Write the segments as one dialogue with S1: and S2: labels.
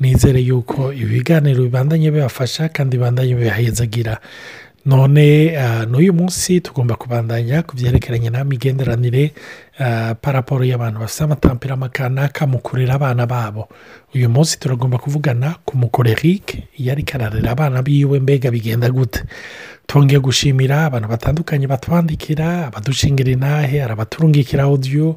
S1: nizere yuko ibiganiro bibandanye bibafasha kandi bibandanye bibahezagira none ah, n'uyu munsi tugomba kubandanya ku byerekeranye n'imigenderanire Eh, paraporo y'abantu bafite amatampirama kanaka mu kurera abana babo uyu munsi turagomba kuvugana ku mukorerike yari ari kararira abana biwe mbega bigenda gute tongeye gushimira abantu batandukanye batwandikira abadushingira intahe arabaturungikira audio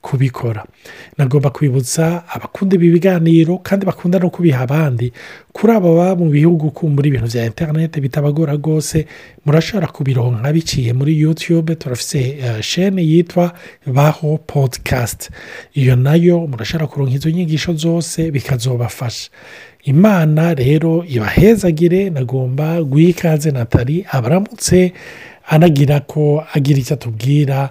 S1: kubikora nagomba kwibutsa abakunda ibi biganiro kandi bakunda no kubiha abandi kuri aba baba mu bihugu kumbura ibintu bya interineti bitabagora rwose murashobora kubironka biciye muri yutube turafise shene eh, yitwa baho podikasti iyo nayo murashobora kuronka izo nyigisho zose bikazobafasha imana rero ibahezagire nagomba guha ikaze natali abaramutse anagira ko agira icyo atubwira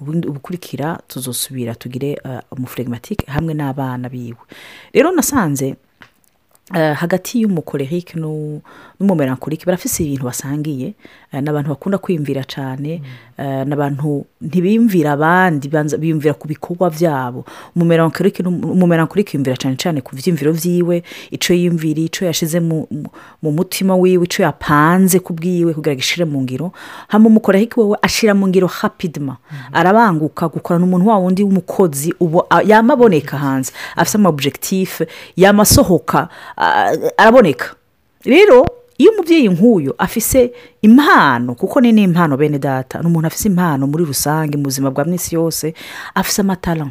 S2: ubukurikira tuzosubira tugire umufuregimatike eh, hamwe n'abana biwe rero nasanze Eh, hagati y'umukorerike n'umumerankorike barafise ibintu basangiye eh, ni abantu bakunda kwiyumvira cyane mm. eh, ni abantu ntibiyumvira abandi biyumvira ku bikorwa byabo umumerankorike yumvira cyane cyane ku byiyumviro byiwe icyo yiyumvira icyo yashize mu mutima wiwe icyo yapanze ku bwiwe kugira ngo ishyire mu ngiro hano umukorerike wowe ashyira mu ngiro hapidima mm. arabanguka gukorana umuntu wa wundi w'umukozi yamaboneka hanze afite amabujekitif yamasohoka Uh, araboneka rero iyo umubyeyi nk'uyu afise impano kuko ni n'impano bene data ni umuntu afise impano muri rusange mu buzima bwa minsi yose afise amatara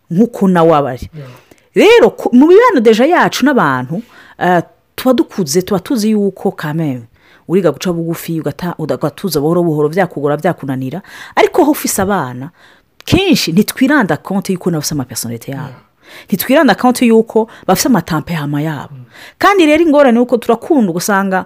S2: nk'uko nawe aba ari rero mu mibano yacu n'abantu eh, tuba dukuze tuba tuzi yuko kamembe uriga guca bugufi ugatuza buhoro buhoro byakugora byakunanira ariko aho ufise abana kenshi ntitwiranda konti y'uko nabo usama peresonete yabo mm. ntitwiranda konti y'uko bafite amatampehama yabo mm. kandi rero ingorane y'uko turakunda ugasanga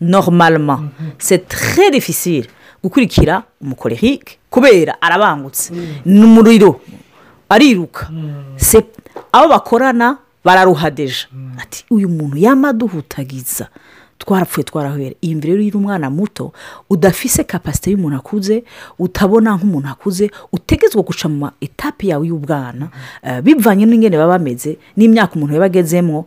S2: norumarama mhm. setire difficile gukurikira umukorehike kubera arabangutse ni umuriro ariruka mm. abo bakorana bararuhadeje mm. ati uyu muntu yamaduhutagiza twarapfuye twarahwera iyi mvire rero umwana muto udafise kapasite y'umuntu akuze utabona nk'umuntu akuze utegetswe guca mu ma yawe y'ubwana mm-hmm. eh, bivanye n'ingene baba bameze n'imyaka umuntu yaba agezemo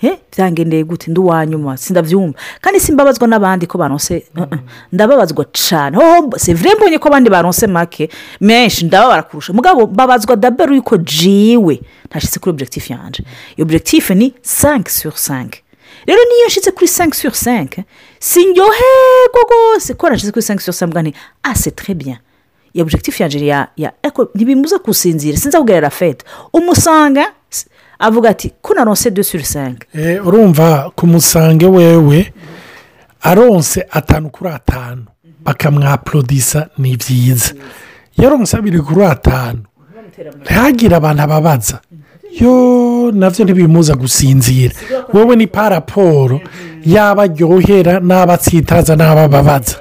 S2: he byangendeye gute ndi uwanyuma sindabyumva kandi simbabazwa n'abandi ko baronse uh-uh. mm. ndababazwa cyane hoho sevire mbonye ko abandi baronse make menshi ndababara kurusha mugabo babazwa dabero yuko jiwe ntashyitse kuri objectif yanjye iyo objectif ni sanke suri sanke rero niyo nshyitse kuri sanke suri sanke sinyoherwa rwose ko nashyitse kuri sanke suri sanke bwa ase ah, terebiya iyo objectif yanjye ya ya eko ntibimuze kusinzira sinzi aho ugerera umusanga avuga ati kunaronse do suri sange
S1: eh, urumva kumusange wewe aronse atanu kuri atanu bakamwaporodisa ni byiza iyo abiri kuri atanu ntihagire abantu ababaza yo nabyo ntibimuza gusinzira wowe ni paraporo yaba aryohera n'aba atsitaza n'aba ababaza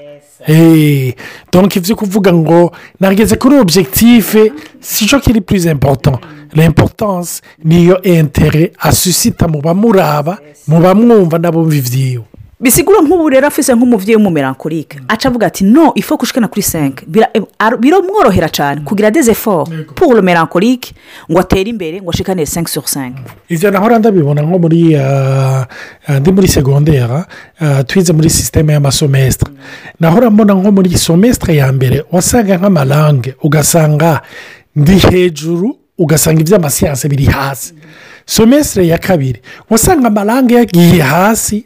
S1: donc ibyo kuvuga ngo nageze kuri objective si cyo kiri purize impoto l'importance niyo entere asusita mu bamuraba mu bamwumva n'abumva iby'iwe
S2: bisigura nk'ubu rero afise nk'umubyeyi w'umumerankorike mm. aca avuga ati no ifo kushikana kuri senke biramworohera eh, cyane mm. kugira deze foro mm. puro merankorike ngo atere imbere ngo ashikane senke suru senke
S1: ibyo nahora ndabibona nko muri euh, euh, ndi muri segondera euh, twize muri sisiteme y'amasomesitire nahora mbona nko muri somesitire ya mbere wasanga nk'amarange ugasanga ndi hejuru ugasanga iby'amasiyanse biri hasi mm -hmm. somesire ya kabiri wasanga amarangi yagiye hasi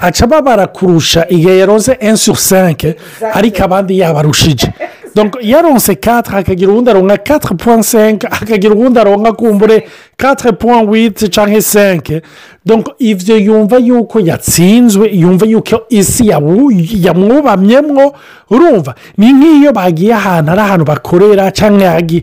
S1: aca babara kurusha igihe yaronze en suri senke ariko abandi yabarushije Donc yaronse 4 akagira ubundi aronka 4.5 akagira ubundi aronka kumbure 4.8 cyangwa 5 donc ivyo yumva yuko yatsinzwe yumva yuko isi yamwubamyemwo urumva ni nk'iyo bagiye ahantu ari ahantu bakorera cyangwa yagiye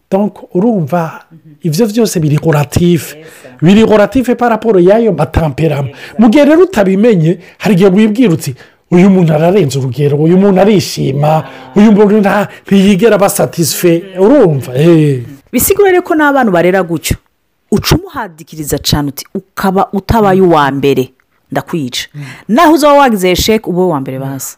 S1: urumva ibyo byose biri horatife biri horatife paraporo y'ayo matamperama mu gihe rero utabimenye hari igihe wibwirutse uyu muntu ararenze urugero uyu muntu arishima ah. uyu muntu ntiyigera abasatisfe mm-hmm. urumva eh.
S2: mm-hmm. bisigura ko n'abantu barera gutyo uca umuhadikiriza cyane uti ukaba utabaye uwa mbere ndakwica naho uzaba wagize sheke ube uwa mbere bazi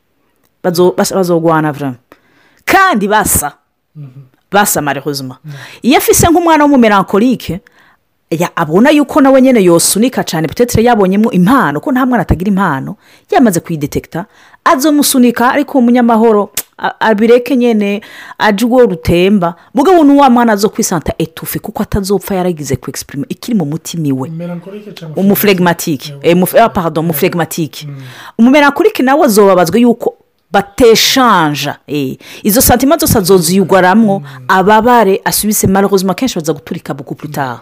S2: bazogwana kandi basa mhm. basa marehuzima iyo afise nk'umwana w'umumerankorike abona yuko nawe nyine yosunika cyane putetere yabonyemo impano ko nta mwana atagira impano yamaze kuyidetekita azomusunika ariko umunyamahoro abireke nyine aje urwo rutemba mugabo n'uwa mwana zo kwisanta etufe kuko atazopfa yaragize ku egisipurima ikiri mu mutima iwe umufuregimatike pardon umufuregimatike eh. umumerankurike hmm. nawe azobabazwa yuko bateshanja eh, izo santima zose azoziyugwaramwo hmm. ababare asubise marozima kenshi baza guturika
S1: buku putaha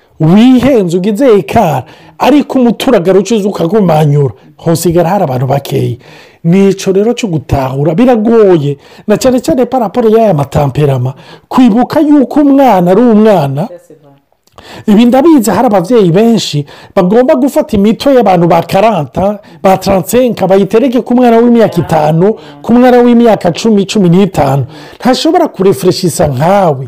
S1: wihenze ugize ikara ariko umuturage ucuza ukagumanyura hosigara hari abantu bakeya ni icyo rero cyo gutahura biragoye na cyane cyane paraporo y'aya matamperama kwibuka yuko umwana ari umwana ibi ndabizi hari ababyeyi benshi bagomba gufata imitobe y'abantu ba karanta ba taransenka bayitereke ku mwana w'imyaka itanu ku mwana w'imyaka cumi cumi n'itanu ntashobora kurefureshisa nkawe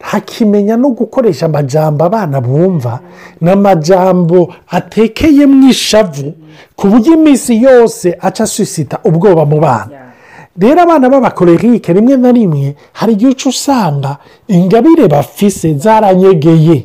S1: hakimenya no gukoresha amajyamba abana bumva n’amajambo amajyambo atekeyemo ishavu ku buryo iminsi yose aca asusita ubwoba mu bana rero abana b'abakorerike rimwe na rimwe hari igihe uca usanga ingabire bafise zaranyegeye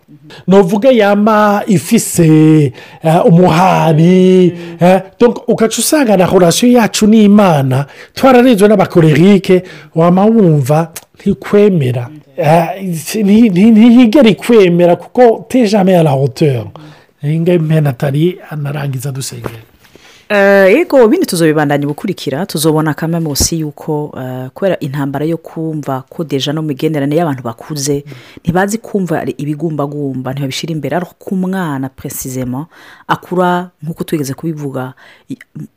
S1: ntuvuge yama ifise eh, umuhari eh, ugaca usanga na horasiyo yacu ni imana twararenzeho n'abakorerike wama ntikwemera ntihigere kwemera kuko teje ame ya la hoteli nk'iyo mpenatari anarangiza dusengera
S2: Eh, yego bindi tuzobibandanye gukurikira tuzobona akamwe munsi y'uko eh, kubera intambara yo kumva ko deja no migenderanire y'abantu bakuze ntibazi kumva ibigumbagumba ntibabishyira imbere ariko ku mwana presizema akura nk'uko tugeze kubivuga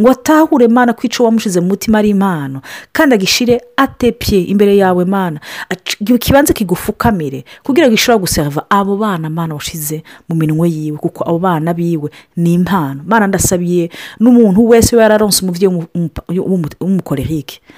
S2: ngo atahure mana ko icyo wamushyize mu mutima ari impano kandi agishire atepye imbere yawe mana kibanze kigufukamire kugira ngo ishobore guseriva abo bana mana washyize mu minwe yiwe kuko abo bana abana biwe ni impano mwana ndasabiye n'umuntu wese we yararonse umubyeyi w'umukorera iki